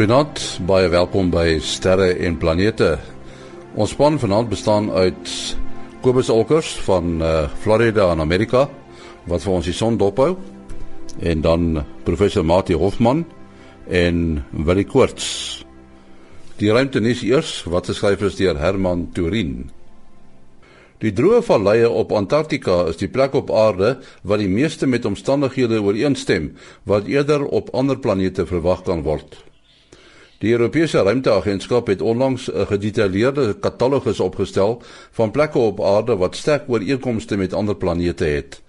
Goeienaand, baie welkom by Sterre en Planete. Ons span vanaand bestaan uit Kobus Olkers van uh, Florida in Amerika wat vir ons die son dophou en dan professor Mati Hofman en Willie Koorts. Die ruimte nuus eers wat geskryf is deur Herman Turin. Die droë valleie op Antarktika is die plek op aarde wat die meeste met omstandighede ooreenstem wat eerder op ander planete verwag kan word. Die Europese Ruimteagentskap het onlangs 'n gedetailleerde katalogus opgestel van plekke op aarde wat sterk ooreenkomste met ander planete het,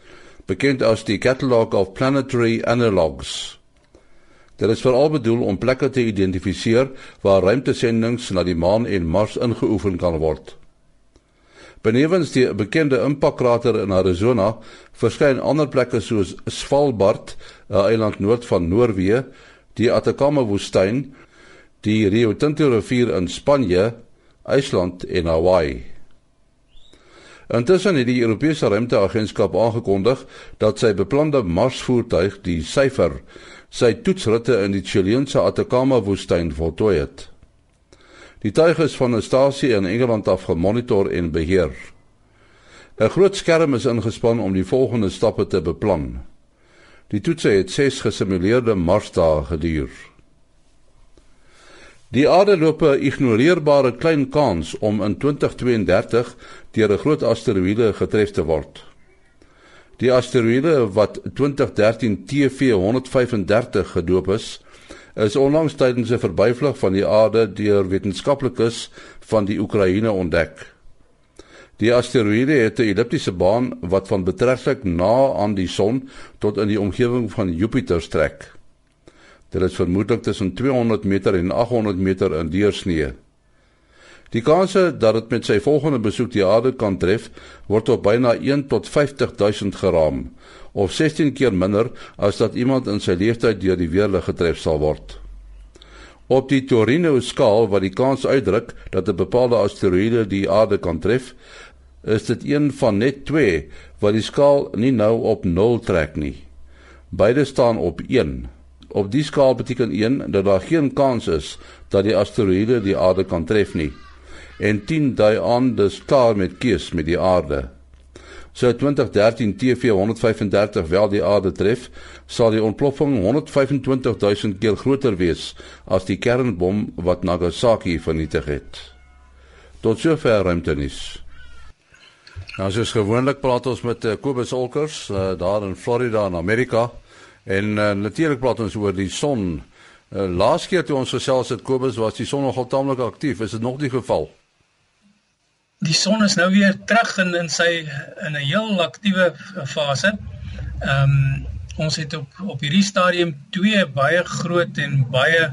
bekend as die Catalogue of Planetary Analogues. Dit is veral bedoel om plekke te identifiseer waar ruimtesendings na die maan en Mars ingeoefen kan word. Benewens die bekende impakkrater in Arizona, verskyn ander plekke soos Svalbard, 'n eiland noord van Noorwe, die Atacama-woestyn die Rio Tinto rivier in Spanje, IJsland en Hawaii. Intussen het die Europese Ruimteagentskap aangekondig dat sy beplande Marsvoertuig, die Syfer, sy toetsritte in die Chileense Atacama-woestyn voltooi het. Die tuig is van 'n stasie in Engeland af gemonitor en beheer. 'n Groot skerm is ingespan om die volgende stappe te beplan. Die toetse het 6 gesimuleerde Marsdae geduur. Die aarde loop 'n ignoreerbare klein kans om in 2032 deur 'n groot asteroïde getref te word. Die asteroïde wat 2013 TV135 gedoop is, is onlangs tydens 'n verbyvlug van die aarde deur wetenskaplikes van die Oekraïne ontdek. Die asteroïde het 'n elliptiese baan wat van betrekking na aan die son tot in die omgewing van Jupiter strek. Dit is vermoedelik tussen 200 meter en 800 meter in deursnee. Die kanse dat dit met sy volgende besoek die aarde kan tref, word op byna 1 tot 50000 geraam, of 16 keer minder as dat iemand in sy lewenstyd deur die weerlig getref sal word. Op die Torino skaal wat die kans uitdruk dat 'n bepaalde asteroïde die aarde kan tref, is dit een van net 2 wat die skaal nie nou op 0 trek nie. Beide staan op 1. Op die skaal beteken 1 dat daar geen kans is dat die asteroïde die aarde kan tref nie. En 10 dui aan dis klaar met keus met die aarde. So 2013 TV135 wel die aarde tref, sal die ontploffing 125000 keer groter wees as die kernbom wat Nagasaki vernietig het. Tot sover ruimtenis. Nou soos gewoonlik praat ons met uh, Kobus Olkers uh, daar in Florida in Amerika. En uh, natuurlik praat ons oor die son. Uh, laas keer toe ons gesels het Kobus was die son nogal taamlik aktief. Is dit nog die geval? Die son is nou weer terug in in sy in 'n heel aktiewe fase. Ehm um, ons het op op hierdie stadium twee baie groot en baie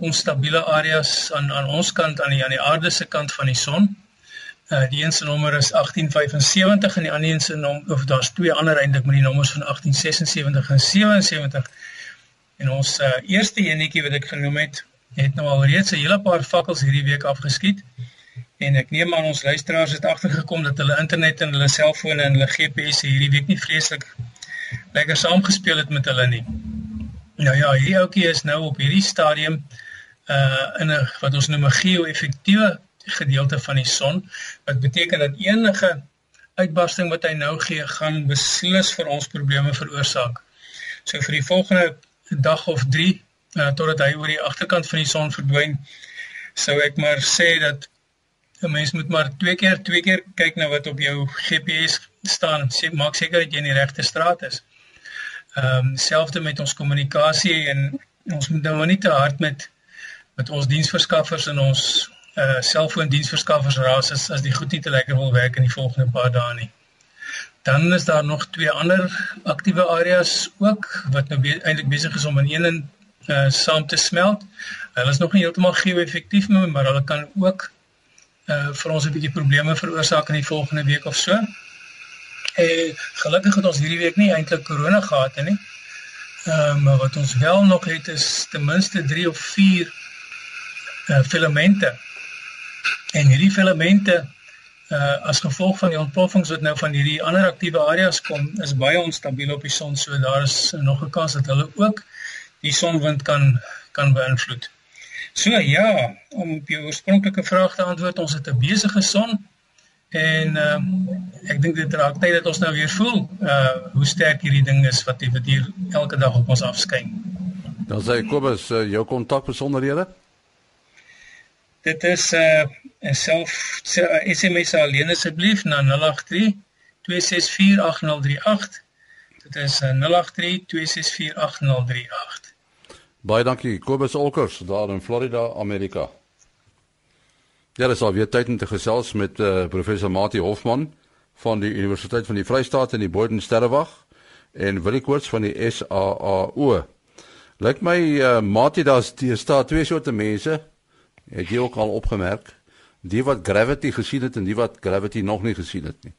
onstabiele areas aan aan ons kant aan die aan die aarde se kant van die son. Uh die een se nommer is 1875 en die ander een se nommer of daar's twee ander eintlik met die nommers van 1876 en 77. En ons uh eerste enetjie wat ek genoem het, het nou al reeds 'n hele paar fakkels hierdie week afgeskiet. En ek neem aan ons luisteraars het agtergekom dat hulle internet en hulle selfone en hulle GPS hierdie week nie vreeslik lekker saamgespeel het met hulle nie. Nou ja, hierdie ouetjie is nou op hierdie stadium uh in 'n wat ons noem 'n geo-effektiewe gedeelte van die son wat beteken dat enige uitbarsting wat hy nou gee gaan beslis vir ons probleme veroorsaak. So vir die volgende dag of 3 uh, totdat hy oor die agterkant van die son verdwyn, sou ek maar sê dat 'n mens moet maar twee keer twee keer kyk na wat op jou GPS staan, sê maak seker dat jy in die regte straat is. Ehm um, selfs met ons kommunikasie en ons moet nou nie te hard met met ons diensverskaffers en ons uh selfoondiensverskaffers raas as as die goed nie te lekker wil werk in die volgende paar dae nie. Dan is daar nog twee ander aktiewe areas ook wat nou be eintlik besig is om in een uh saam te smelt. Hulle is nog nie heeltemal geo-effektief nie, maar hulle kan ook uh vir ons 'n bietjie probleme veroorsaak in die volgende week of so. Eh gelukkig het ons hierdie week nie eintlik korona gehad nie. Ehm uh, maar wat ons wel nog het is ten minste 3 of 4 uh filamente En hierdie filamente uh as gevolg van die ontploffings wat nou van hierdie ander aktiewe areas kom, is baie onstabiel op die son, so daar is nog 'n kans dat hulle ook die sonwind kan kan beïnvloed. So ja, om op jou oorspronklike vraag te antwoord, ons het 'n besige son en um, ek dink dit raak tyd dat ons nou weer voel uh hoe sterk hierdie ding is wat hier elke dag op ons afskyn. Dan sê Kobus, uh, jou kontakbesonderhede? Dit is uh 'n self SMS alleen asseblief na 083 2648038. Dit is 083 2648038. Baie dankie Kobus Olkers daar in Florida, Amerika. Ja, dis al weer tyd om te gesels met uh, professor Mati Hofman van die Universiteit van die Vrystaat in die Boden Sterrewag en Willie Koorts van die SAAO. Lyk my uh, Mati daar's staat twee soorte mense. Het jy ook al opgemerk? Die wat Gravity gesien het en die wat Gravity nog nie gesien het nie.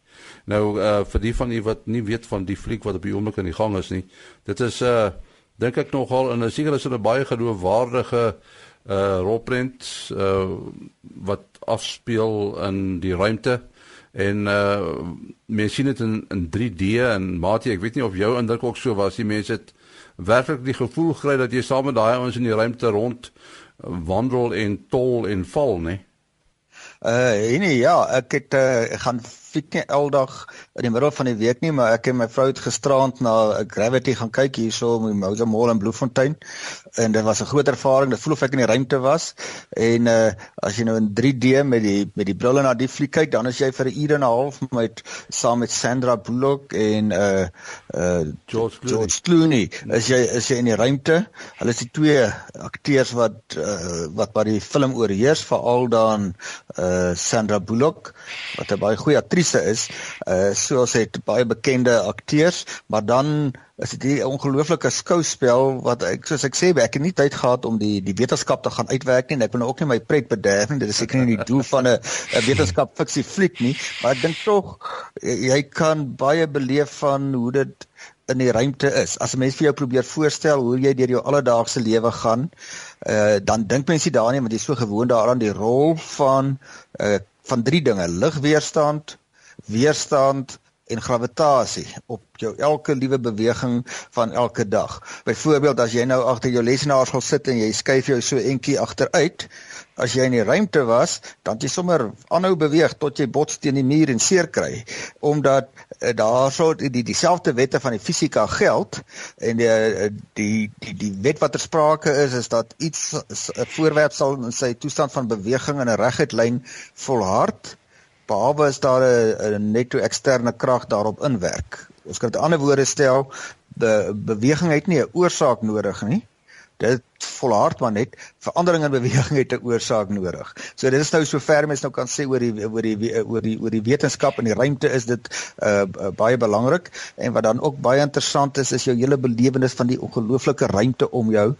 Nou uh vir die van u wat nie weet van die fliek wat op die oomblik in die gang is nie. Dit is uh dink ek nogal in 'n sekere sin 'n baie geloofwaardige uh rolprent uh wat afspeel in die ruimte en uh mense sien dit in in 3D en Mati ek weet nie of jou indruk ook so was die mense het werklik die gevoel gekry dat jy saam met daai ouens in die ruimte rond wandel en tol en val nê Uh nee ja, ek het uh, gaan fiets nie eldag in die middel van die week nie, maar ek en my vrou het gisterand na Gravity gaan kyk hierso in Mousa Mall in Bloemfontein en dit was 'n groot ervaring. Dit voel of ek in die ruimte was. En uh as jy nou in 3D met die met die brille na die fliek kyk, dan is jy vir 'n uur en 'n half met saam met Sandra Bullock en uh uh George Clooney. George Clooney. As jy as jy in die ruimte, hulle is die twee akteurs wat uh wat by die film oorheers, veral dan uh Sandra Bullock wat 'n baie goeie aktrise is. Uh soos het baie bekende akteurs, maar dan is dit 'n ongelooflike skouspel wat ek soos ek sê ek het nie tyd gehad om die die wetenskap te gaan uitwerk nie en ek wil nou ook nie my pret bederf nie dit is seker nie die doel van 'n wetenskap fiksie fliek nie maar ek dink tog jy kan baie beleef van hoe dit in die ruimte is as 'n mens vir jou probeer voorstel hoe jy deur jou alledaagse lewe gaan uh, dan dink mense daarin want jy is so gewoond daaraan die rol van uh, van drie dinge ligweerstand weerstand en gravitasie op jou elke liewe beweging van elke dag. Byvoorbeeld as jy nou agter jou lesenaar gaan sit en jy skuif jou so entjie agteruit, as jy in die ruimte was, dan jy sommer aanhou beweeg tot jy bots teen die muur en seer kry, omdat uh, daar sou die dieselfde wette van die fisika geld en die uh, die die die wet wat ter sprake is is dat iets 'n voorwerp sal in sy toestand van beweging in 'n reguit lyn volhard behalwe as daar 'n netto eksterne krag daarop inwerk. Ons kan dit ander woorde stel, die beweging het nie 'n oorsaak nodig nie. Dit volhard maar net verandering in beweging het 'n oorsaak nodig. So dit is nou so ver mens nou kan sê oor die oor die oor die oor die wetenskap in die ruimte is dit uh, uh baie belangrik en wat dan ook baie interessant is is jou hele belewenis van die ongelooflike ruimte om jou.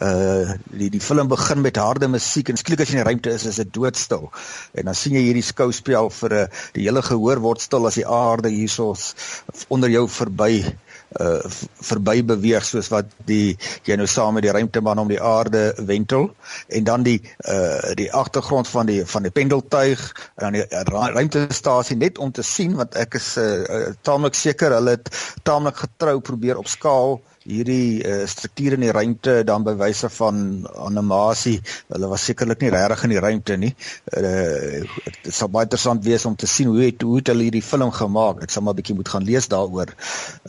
Uh die die film begin met harde musiek en skielik as jy in die ruimte is is dit doodstil. En dan sien jy hierdie skouspel vir 'n uh, die hele gehoor word stil as die aarde hierso onder jou verby uh verby beweeg soos wat die jy nou saam met die ruimteman om die aarde wentel en dan die uh die agtergrond van die van die pendeltuig en dan die ruimtestasie net om te sien want ek is uh, taamlik seker hulle het taamlik getrou probeer op skaal hierdie uh, strukture in die ruimte dan by wyse van animasie. Hulle was sekerlik nie regtig in die ruimte nie. Uh, dit sal baie interessant wees om te sien hoe het hoe het hulle hierdie film gemaak. Ek sal maar bietjie moet gaan lees daaroor.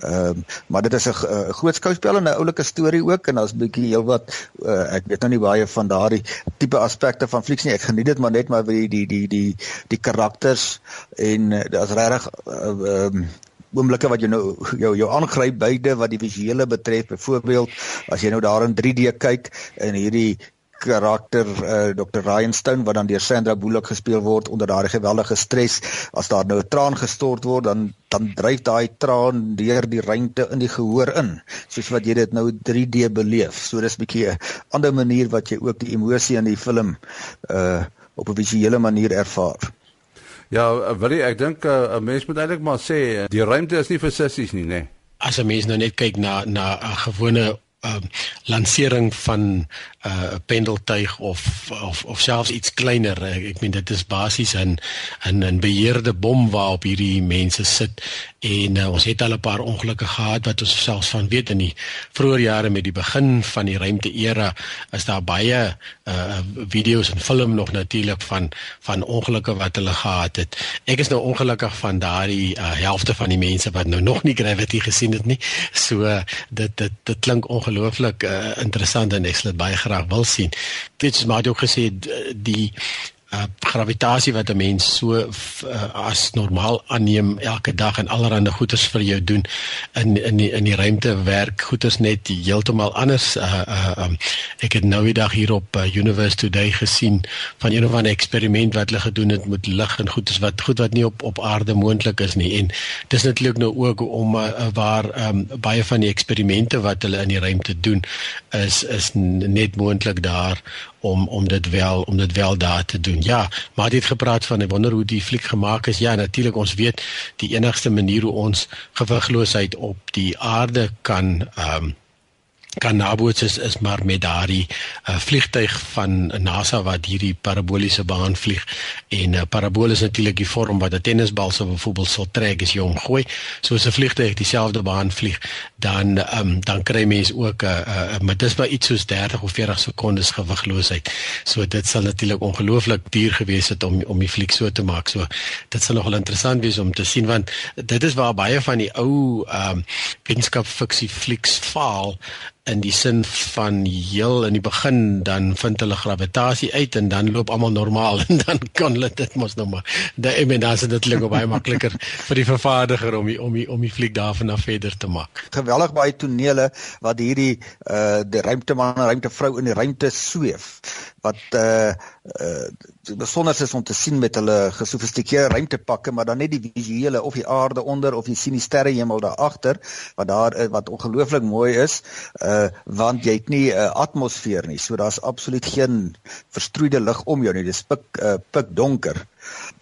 Ehm uh, maar dit is 'n groot skouspel en 'n oulike storie ook en daar's bietjie heelwat uh, ek weet nou nie baie van daardie tipe aspekte van flieks nie. Ek geniet dit maar net maar die die die die die karakters en uh, daar's regtig ehm uh, um, oomblikke wat jy nou jou jou aangryp beide wat die visuele betref byvoorbeeld as jy nou daar in 3D kyk en hierdie karakter uh, Dr. Ryan Stone wat dan deur Sandra Bullock gespeel word onder daardie geweldige stres as daar nou 'n traan gestort word dan dan dryf daai traan deur die ruimte in die gehoor in soos wat jy dit nou 3D beleef so dis 'n bietjie 'n ander manier wat jy ook die emosie in die film uh op 'n visuele manier ervaar Ja, wil ek dink eh, 'n mens moet eintlik maar sê die ruimte is nie vir sissies nie, nê. Nee. As 'n mens nou net kyk na na 'n gewone uh, lansering van 'n uh, pendeltuig of of of selfs iets kleiner. Ek, ek meen dit is basies 'n 'n 'n beheerde bom waarop hierdie mense sit en uh, ons het al 'n paar ongelukke gehad wat ons selfs van weet in die vroeë jare met die begin van die ruimte era is daar baie uh video's en film nog natuurlik van van ongelukke wat hulle gehad het. Ek is nou ongelukkig van daardie uh, helfte van die mense wat nou nog nie Gravity gesien het nie. So uh, dit dit dit klink ongelooflik uh, interessant en ek sal dit baie graag wil sien. Dit is maar ook gesê die uh, gravitasie wat 'n mens so uh, as normaal aanneem elke dag en allerlei goeders vir jou doen in in die, in die ruimte werk goeders net heeltemal anders. Uh, uh, um, ek het nou die dag hier op uh, Universe Today gesien van een of ander eksperiment wat hulle gedoen het met lig en goeders wat goed wat nie op op aarde moontlik is nie. En dis natuurlik nou ook om uh, waar um, baie van die eksperimente wat hulle in die ruimte doen is is net moontlik daar om om dit wel om dit wel daar te doen. Ja, maar dit gepraat van ek wonder hoe die fliek gemaak is. Ja, natuurlik ons weet die enigste manier hoe ons gewigloosheid op die aarde kan ehm um, kan naboots is, is maar met daardie uh, vliegtyg van NASA wat hierdie paraboliese baan vlieg. En 'n uh, parabool is natuurlik die vorm wat 'n tennisbal sou byvoorbeeld sou trek as jy hom gooi. Soos 'n vliegtyg dieselfde baan vlieg dan um, dan kry mens ook 'n uh, uh, maar dis maar iets soos 30 of 40 sekondes gewigloosheid. So dit sal natuurlik ongelooflik duur gewees het om om die fliek so te maak. So dit sal nogal interessant wees om te sien want dit is waar baie van die ou um, wetenskapfiksie flieks faal in die sin van heel in die begin dan vind hulle gravitasie uit en dan loop almal normaal en dan kan hulle dit mos nou maar daai men dan is dit klink baie makliker vir die vervaardiger om die, om die, om die fliek daarvan af verder te maak. Geweldig baie tonele wat hierdie uh die ruimteman en ruimtevrou in die ruimte sweef wat uh uh besonder is om te sien met hulle gesofistikeerde ruimtepakke maar dan net die visuele of die aarde onder of jy sien die sterrehemel daar agter wat daar wat ongelooflik mooi is uh want jy het nie 'n uh, atmosfeer nie. So daar's absoluut geen verstrooide lig om jou nie. Dis pik uh, pik donker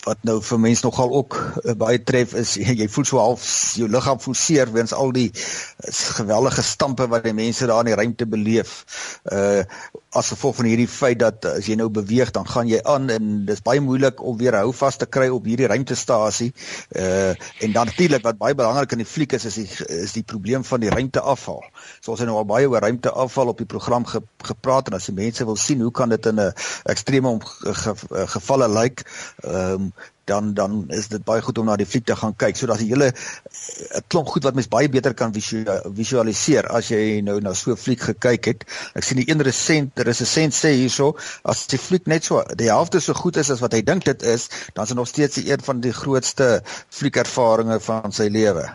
wat nou vir mense nogal ook uh, baie tref is jy voel so half jou liggaam voel seer weens al die uh, geweldige stampe wat die mense daar in die ruimte beleef. Uh as gevolg van hierdie feit dat as jy nou beweeg dan gaan jy aan en dis baie moeilik om weer hou vas te kry op hierdie ruimtestasie. Uh en dan natuurlik wat baie belangrik in die fliek is is die is die probleem van die ruimteafval. So ons het nou al baie oor ruimteafval op die program ge, gepraat en as die mense wil sien hoe kan dit in 'n ekstreme ge, gevalle lyk like, ehm um, dan dan is dit baie goed om na die fliek te gaan kyk sodat jy hele 'n klomp goed wat mens baie beter kan visualiseer as jy nou na so 'n fliek gekyk het. Ek sien die een resent, daar is 'n sent sê hierso, as die fliek net so die helfte so goed is as wat hy dink dit is, dan is dit nog steeds een van die grootste fliekervarings van sy lewe.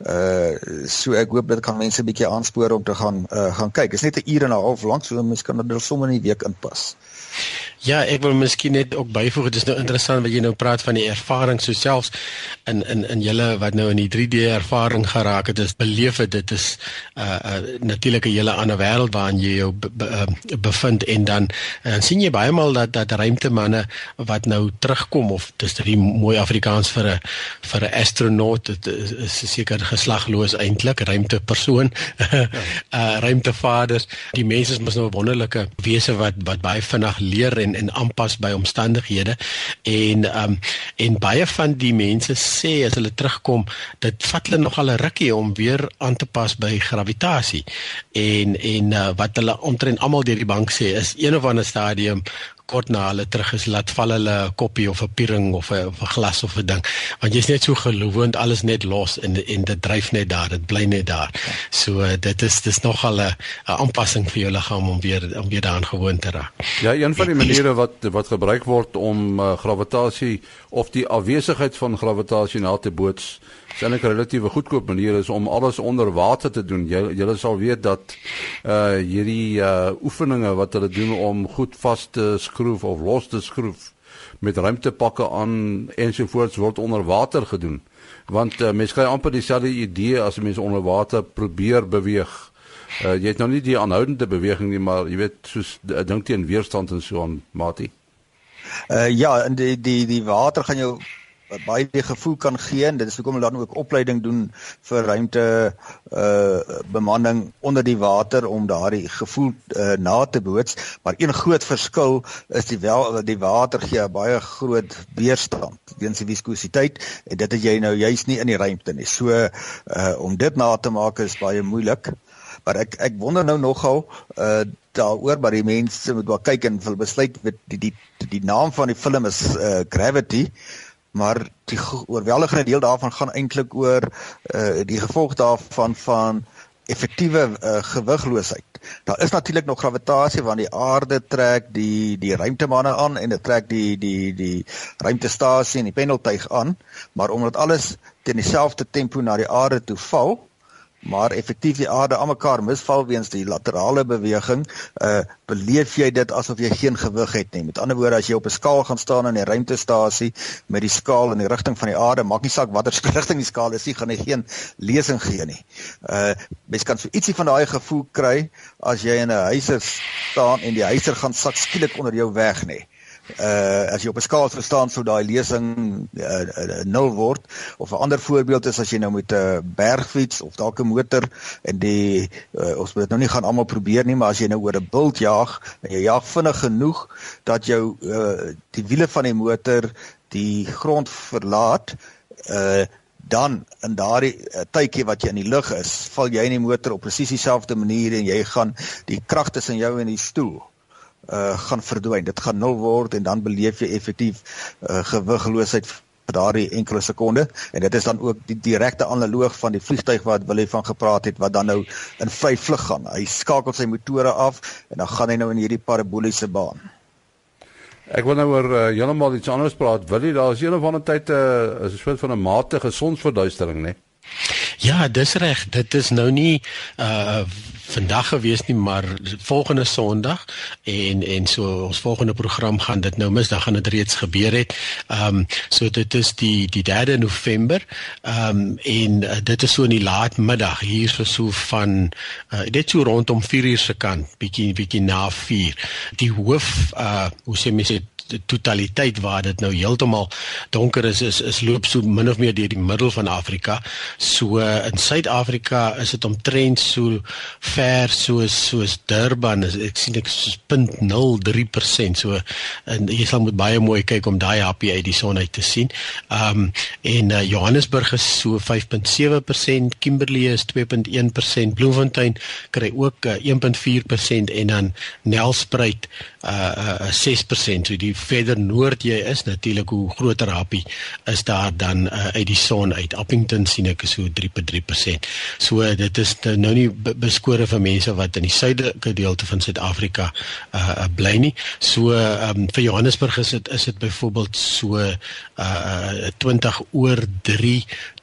Uh so ek hoop dit kan mense 'n bietjie aanspoor om te gaan uh gaan kyk. Dit is net 'n uur en 'n half lank, so mens kan dit sommer in die week inpas. Ja, ek wil miskien net ook byvoeg, dit is nou interessant wat jy nou praat van die ervaring so selfs in in in julle wat nou in die 3D ervaring geraak het, is beleef het dit is 'n uh, uh, natuurlike hele ander wêreld waarin jy jou be, be, uh, bevind en dan uh, sien jy baie maal dat dat ruimtemanne wat nou terugkom of dis die mooi Afrikaans vir 'n vir 'n astronaut, dit is, seker geslagloos eintlik, ruimtepersoon, uh, ruimtevaders. Die mense is mos nou 'n wonderlike wese wat wat baie vinnig leer en en aanpas by omstandighede. En ehm um, en baie van die mense sê as hulle terugkom dit vat hulle nog al 'n rukkie om weer aan te pas by gravitasie en en uh, wat hulle omtrent almal deur die bank sê is een of ander stadium kort na hulle terug is laat val hulle 'n koppie of 'n piering of 'n glas of 'n ding. Want jy's net so gewoond alles net los en en dit dryf net daar dit bly net daar. So uh, dit is dis nogal 'n aanpassing vir jou liggaam om weer om weer daaraan gewoond te raak. Ja een van die maniere wat wat gebruik word om uh, gravitasie of die afwesigheid van gravitasie na te boots Sien 'n relatiewe goedkoop manier is om alles onder water te doen. Jy julle sal weet dat uh hierdie uh oefeninge wat hulle doen om goed vas te skroef of los te skroef met ruimtepakke aan ensovoorts word onder water gedoen. Want uh, mense kry amper dieselfde idee as mense onder water probeer beweeg. Uh jy het nou nie die aanhoudende beweging nie, maar jy weet soos 'n ding teen weerstand en so aan, Matie. Uh ja, en die die die water gaan jou baie die gevoel kan gee en dit is hoekom hulle dan ook opleiding doen vir ruimte uh bemanning onder die water om daardie gevoel uh, na te boots. Maar een groot verskil is die wel die water gee baie groot weerstand teen die viskositeit en dit het jy nou juist nie in die ruimte nie. So uh om dit na te maak is baie moeilik. Maar ek ek wonder nou nogal uh daaroor maar die mense moet wel kyk en wil besluit die die die naam van die film is uh, Gravity maar die oorweldigende deel daarvan gaan eintlik oor uh, die gevolg daarvan van effektiewe uh, gewigloosheid. Daar is natuurlik nog gravitasie want die aarde trek die die ruimtemanne aan en dit trek die die die ruimtestasie en die pendeltuig aan, maar omdat alles teen dieselfde tempo na die aarde toe val, maar effektief die aarde almekaar misval weens die laterale beweging, uh beleef jy dit asof jy geen gewig het nie. Met ander woorde, as jy op 'n skaal gaan staan in 'n ruimtestasie met die skaal in die rigting van die aarde, maak nie saak watter rigting die skaal is nie, gaan hy geen lesing gee nie. Uh mens kan so ietsie van daai gevoel kry as jy in 'n huiser staan en die huiser gaan sak skielik onder jou weg nie uh as jy op 'n skaal verstaan sou daai lesing uh, uh, nul word. Of 'n ander voorbeeld is as jy nou met 'n uh, bergfiets of dalk 'n motor en die uh, ons moet dit nou nie gaan almal probeer nie maar as jy nou oor 'n bult jaag en jy jaag vinnig genoeg dat jou uh, die wiele van die motor die grond verlaat uh dan in daardie uh, tydjie wat jy in die lug is val jy in die motor op presies dieselfde manier en jy gaan die krag tussen jou en die stoel uh gaan verdwyn. Dit gaan nul word en dan beleef jy effektief uh gewigloosheid vir daardie enkele sekonde en dit is dan ook die direkte analoog van die vliegtyg wat Willie van gepraat het wat dan nou in vry vlug gaan. Hy skakel sy motore af en dan gaan hy nou in hierdie paraboliese baan. Ek wil nou oor uh, heeltemal iets anders praat. Willie, daar is een of ander tyd 'n uh, soort van 'n matige sonsverduistering, né? Nee? Ja, dis reg. Dit is nou nie uh vandag gewees nie, maar volgende Sondag en en so ons volgende program gaan dit nou mis, dan gaan dit reeds gebeur het. Ehm um, so dit is die die 3de November. Ehm um, en uh, dit is so in die laat middag hier so so van uh dit so rondom 4 uur se kant, bietjie bietjie na 4. Die hoof uh hoe sê mense totaliteit waar dit nou heeltemal donker is is is loop so min of meer deur die middel van Afrika. So in Suid-Afrika is dit omtrent so ver soos soos Durban ek sien ek is 0.03%. So en jy sal moet baie mooi kyk om daai happie uit die son uit te sien. Ehm um, en uh, Johannesburg is so 5.7%, Kimberley is 2.1%, Bloemfontein kry ook uh, 1.4% en dan Nelspruit uh, uh 6%. So die verder noord jy is natuurlik hoe groter happie is daar dan uh, uit die son uit Appington sien ek so 3.3%. So dit is nou nie beskore vir mense wat in die suidelike gedeelte van Suid-Afrika uh, bly nie. So um, vir Johannesburg is dit is dit byvoorbeeld so uh, 20 oor 3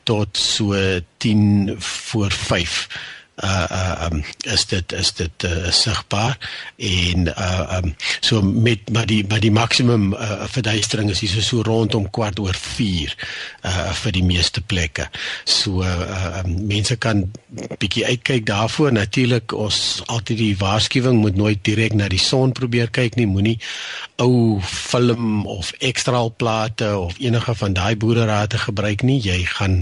tot so 10 voor 5 uh uh um, is dit is dit uh, sigbaar en uh um so met maar die maar die maksimum uh, verduistering is hier so rondom kwart oor 4 uh vir die meeste plekke. So uh um, mense kan bietjie uitkyk daarvoor. Natuurlik ons altyd die waarskuwing moet nooit direk na die son probeer kyk nie. Moenie ou film of ekstraal plate of enige van daai boererate gebruik nie. Jy gaan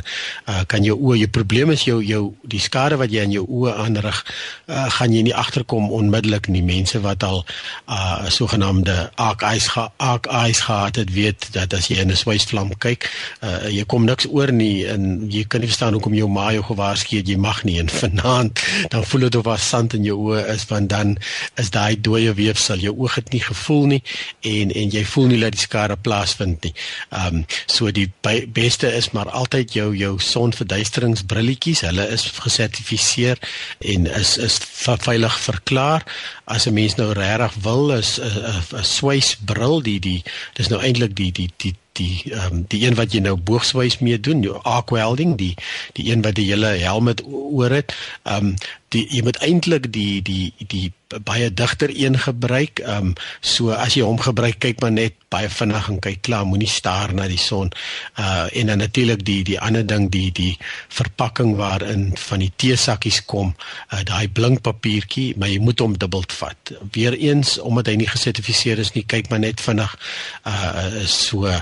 uh kan jou oë, jou probleem is jou jou die skade wat jy aan jou jou oë aanrig, uh, gaan jy nie agterkom onmiddellik nie. Mense wat al uh sogenaamde arc eyes arc eyes gehad het, weet dat as jy in 'n swysvlam kyk, uh jy kom niks oor nie en jy kan nie verstaan hoekom jou ma jou gewaarsku het jy mag nie en vanaand dan voel dit of daar sand in jou oë is want dan is daai dooie weefsel jou oog het nie gevoel nie en en jy voel nie dat die skade plaasvind nie. Um so die beste is maar altyd jou jou sonverduisteringsbrilletjies. Hulle is gesertifiseer gebeur en is is veilig verklaar. As 'n mens nou regtig wil is 'n 'n swysbril die die dis nou eintlik die die die die um, die een wat jy nou boogswys mee doen jou arc welding die die een wat die hele helm oor het ehm um, die jy moet eintlik die die die baie digter een gebruik. Ehm um, so as jy hom gebruik, kyk maar net baie vinnig en kyk klaar, moenie staar na die son. Uh en dan natuurlik die die ander ding die die verpakking waarin van die teesakkies kom, uh, daai blink papiertjie, maar jy moet hom dubbel vat. Weereens omdat hy nie gesertifiseer is nie, kyk maar net vinnig uh so uh,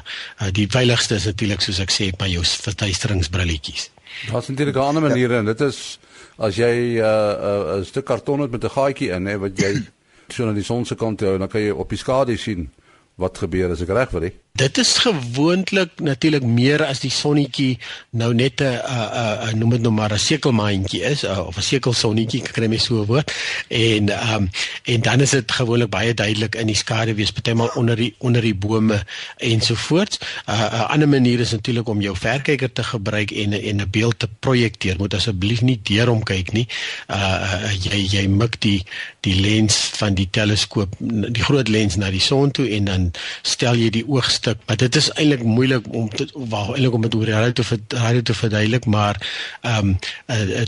die veiligste is natuurlik soos ek sê, by jou verduisteringsbrilletjies. Daar's natuurlik 'n ander manier en dit is as jy 'n uh, 'n uh, stuk karton het met 'n gaatjie in hè wat jy so na die son se kant hou, dan kan jy op die skadu sien wat gebeur as ek reg vir dit. Dit is gewoonlik natuurlik meer as die sonnetjie nou net 'n 'n noem dit nou maar 'n sekelmaandjie is a, of 'n sekelsonnetjie kry my so 'n woord en um, en dan is dit gewoonlik baie duidelik in die skadu wees partymal onder die onder die bome ensovoorts. 'n uh, ander manier is natuurlik om jou verkyker te gebruik en en 'n beeld te projekteer. Moet asseblief nie deur hom kyk nie. Uh jy jy mik die die lens van die teleskoop die groot lens na die son toe en dan stel jy die oog stuk, maar dit is eintlik moeilik om dit wel eintlik om dit oor radio te radio te verduidelik, maar ehm um, uh,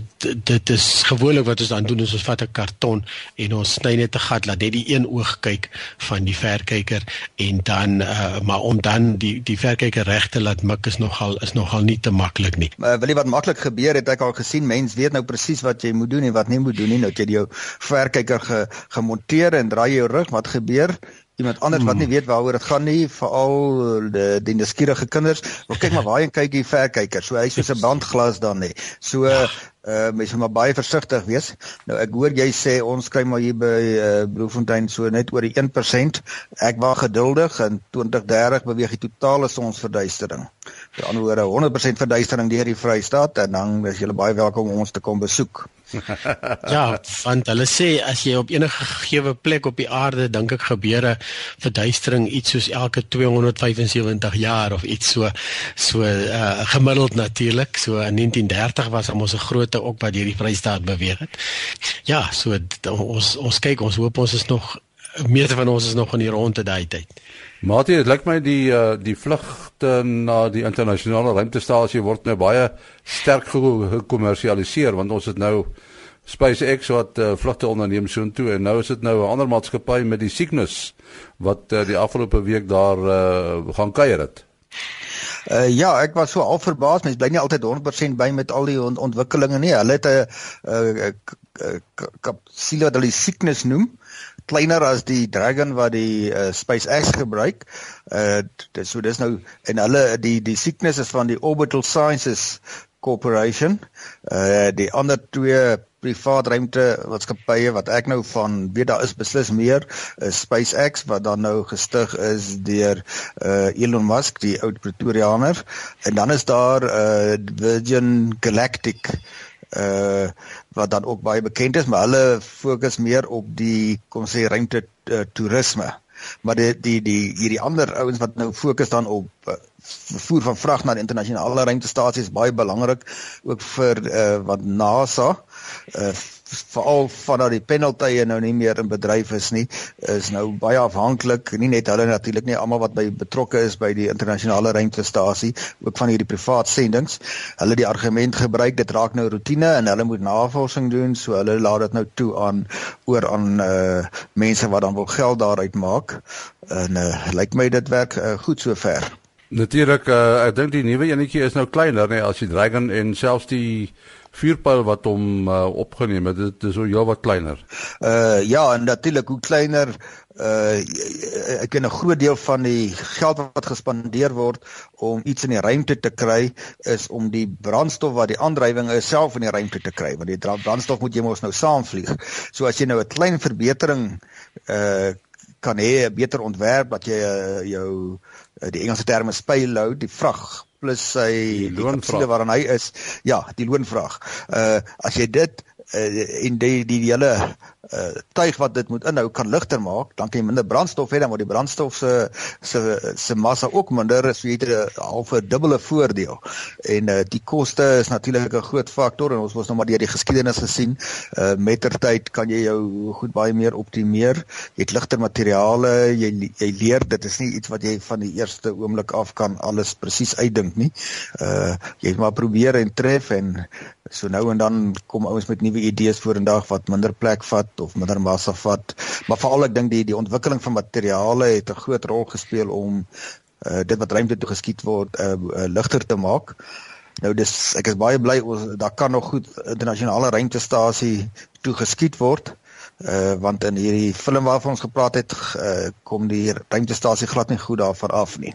dit is gewoonlik wat ons dan doen is ons vat 'n karton en ons sny net 'n gat laat net die een oog kyk van die verkyker en dan uh, maar om dan die die verkyker reg te laat mik is nogal is nogal nie te maklik nie. Maar wil jy wat maklik gebeur het ek al gesien mense weet nou presies wat jy moet doen en wat nie moet doen nie. Nou jy jou verkyker ge, gemonteer en draai jou rug, wat gebeur? Iemand anders wat nie hmm. weet waaroor dit gaan nie, veral die die nuuskierige kinders. Wel kyk maar waar jy kyk hier verkyker. So hy's soos 'n bandglas dan nê. So ja. uh mens moet maar baie versigtig wees. Nou ek hoor jy sê ons kry maar hier by uh Bloemfontein so net oor die 1%. Ek wag geduldig en 2030 beweeg die totale sonsverduistering. Met ander woorde 100% verduistering deur die Vrystaat en dan is jy baie welkom om ons te kom besoek ja, want hulle sê as jy op enige gegee plek op die aarde dink ek gebeure verduistering iets soos elke 275 jaar of iets so so uh, gemiddeld natuurlik. So in 1930 was ons 'n groot ook wat hierdie Vrystaat beweeg het. Ja, so ons ons kyk ons hoop ons is nog meeste van ons is nog in die ronde daai tyd. Matie, dit lyk my die uh, die vlugte na die internasionale ruimtestasie word nou baie sterk gekommersialiseer want ons het nou SpaceX wat uh, vlugte onderneem so intoe en nou is dit nou 'n ander maatskappy met die Cygnus wat uh, die afgelope week daar uh, gaan kuier het. Uh, ja, ek was so al verbaas. Mens bly nie altyd 100% by met al die ont ontwikkelinge nie. Hulle het 'n kapsule wat hulle Cygnus noem kleiner as die Dragon wat die uh, SpaceX gebruik. Uh dis so dis nou en hulle die die sickness is van die Orbital Sciences Corporation. Uh die ander twee privaat ruimte maatskappye wat ek nou van weet daar is beslis meer is SpaceX wat dan nou gestig is deur uh Elon Musk die oud Pretoriaaner en dan is daar uh Virgin Galactic uh wat dan ook baie bekend is, maar hulle fokus meer op die kom sê ruimte uh, toerisme. Maar die die die hierdie ander ouens wat nou fokus dan op uh, vervoer van vrag na die internasionale ruimtestasie is baie belangrik ook vir uh, wat NASA uh, veral vandat die penaltye nou nie meer in bedryf is nie, is nou baie afhanklik, nie net hulle natuurlik nie, almal wat by betrokke is by die internasionale ruimtestasie, ook van hierdie privaat sendings. Hulle die argument gebruik dit raak nou rotine en hulle moet navorsing doen, so hulle laat dit nou toe aan oor aan uh mense wat dan wil geld daaruit maak. En uh lyk my dit werk uh, goed sover. Natuurlik, uh, ek dink die nuwe enetjie is nou kleiner, nee, as die Dragon en selfs die vuurpyl wat hom uh, opgeneem het, dit is so heel wat kleiner. Uh ja, en natuurlik hoe kleiner uh ek ken 'n groot deel van die geld wat gespandeer word om iets in die ruimte te kry is om die brandstof wat die aandrywing is self in die ruimte te kry want die brandstof moet jy mos nou saamvlieg. So as jy nou 'n klein verbetering uh kan hê 'n beter ontwerp dat jy uh, jou uh, die Engelse term is payload, die vrag plus sy loonvraag waarin hy is. Ja, die loonvraag. Uh as jy dit uh, en die die hele uh, tuig wat dit moet inhou kan ligter maak, dan kan jy minder brandstof hê dan word die brandstof se se se massa ook minder, so jy het 'n halfe dubbele voordeel. En uh, die koste is natuurlik 'n groot faktor en ons mos nou maar deur die geskiedenis gesien, uh, mettertyd kan jy jou goed baie meer optimeer. Jy het ligter materiale, jy jy leer dit is nie iets wat jy van die eerste oomblik af kan alles presies uitdink nie. Uh jy moet maar probeer en tref en So nou en dan kom ouens met nuwe idees vorendag wat minder plek vat of minder massa vat. Maar veral ek dink die die ontwikkeling van materiale het 'n groot rol gespeel om uh, dit wat ruimte toe geskiet word uh, uh, ligter te maak. Nou dis ek is baie bly ons daar kan nog goed internasionale ruimtestasie toe geskiet word. Uh want in hierdie film waarvan ons gepraat het, uh, kom die ruimtestasie glad nie goed daarvan af nie.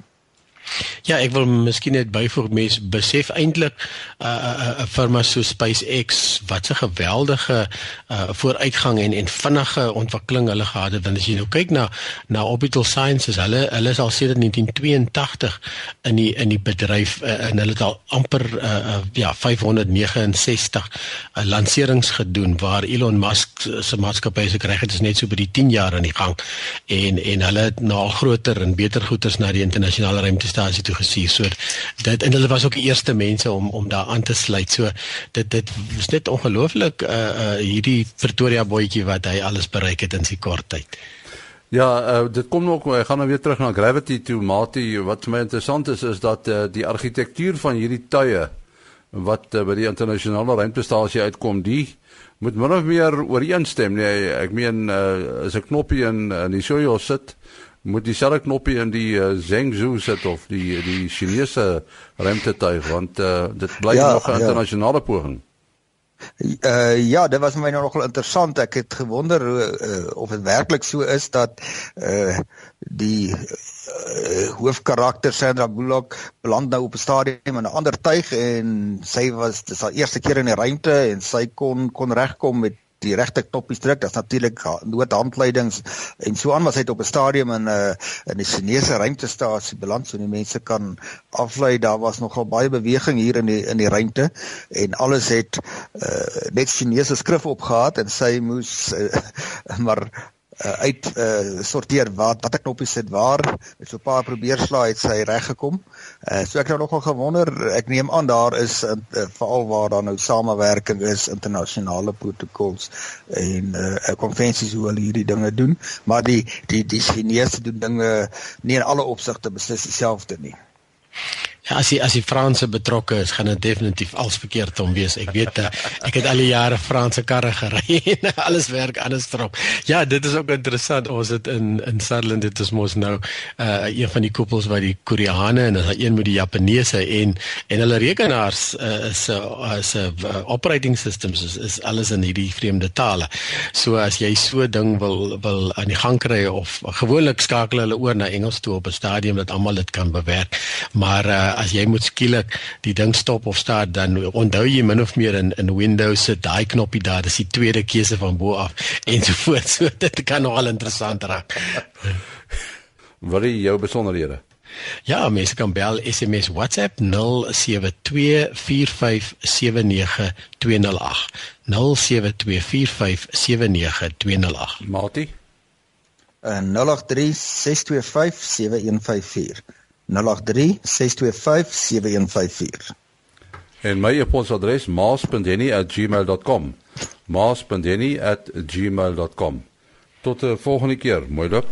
Ja, ek wil miskien net byvoeg mense besef eintlik 'n uh, 'n uh, 'n uh, firma so SpaceX wat 'n geweldige uh, vooruitgang en en vinnige ontwikkeling hulle gehad het. Want as jy nou kyk na na Orbital Sciences, hulle hulle is al sedert 1982 in die in die bedryf uh, en hulle het al amper uh, uh, ja 569 uh, lanserings gedoen waar Elon Musk se maatskappy se kry het is net so by die 10 jaar aan die gang en en hulle het nou al groter en beter goederes na die internasionale ruimte stasie toe gestuur. So dit en hulle was ook die eerste mense om om daar aan te sluit. So dit dit is net ongelooflik uh uh hierdie Pretoria bootjie wat hy alles bereik het in sy kort tyd. Ja, uh, dit kom nog ek gaan nou weer terug na Gravity to Mati. Wat vir my interessant is is dat uh, die argitektuur van hierdie tuie wat uh, by die internasionale ruimtestasie uitkom, die moet min of meer ooreenstem. Nee, ek meen uh, as 'n knoppie in in die Soyuz sit, moet dieselfde knoppie in die uh, Zhengzhou sit of die die Chinese ruimtetuig want uh, dit bly ja, nog 'n ja. internasionale poging. Uh ja, dit was my nou nogal interessant. Ek het gewonder uh, of dit werklik so is dat uh die uh, hoofkarakter Sandra Bullock beland nou op 'n stadium in 'n ander tuig en sy was dis haar eerste keer in die ruimte en sy kon kon regkom met die regte knoppies druk. Daar's natuurlik noodhandleidings en so aan, maar hy het op 'n stadium in 'n uh, in die Chinese ruimtestasie beland, so die mense kan aflei daar was nogal baie beweging hier in die in die ruimte en alles het uh, net Chinese skrif op gehad en sy moes uh, maar uh, uit uh, sorteer wat watter knoppies sit waar. Met so 'n paar probeerslae het sy reg gekom. Uh, so ek nou nogal gewonder, ek neem aan daar is uh, veral waar daar nou samewerking is, internasionale protokols en uh, konvensies hoe hulle hierdie dinge doen, maar die die die Chinese doen dinge nie in alle opsigte beslis dieselfde nie. Ja, as die as die Franse betrokke is, gaan dit definitief als verkeerd om wees. Ek weet eh, ek het al die jare Franse karre gery en alles werk anders drop. Ja, dit is ook interessant. Ons het in in Sutherland dit is mos nou uh een van die koppels by die Koreane en dan een met die Japaneese en en hulle rekenaars uh, is as 'n uh, operating systems is, is alles in hierdie vreemde tale. So as jy so ding wil wil aan die gang kry of gewoonlik skakel hulle oor na Engels toe op 'n stadium dat almal dit kan bewerk. Maar uh, as jy moet skielik die ding stop of start dan onthou jy min of meer in in Windows se daai knoppie daar dis die tweede keuse van bo af en so voort so dit kan nogal interessant raak. Wat is jou besonderhede? Ja, mense kan bel SMS WhatsApp 0724579208. 0724579208. Mati? Uh, 0836257154. 0836257154. En my e-posadres maas.henny@gmail.com. maas.henny@gmail.com. Tot 'n volgende keer. Mooi loop.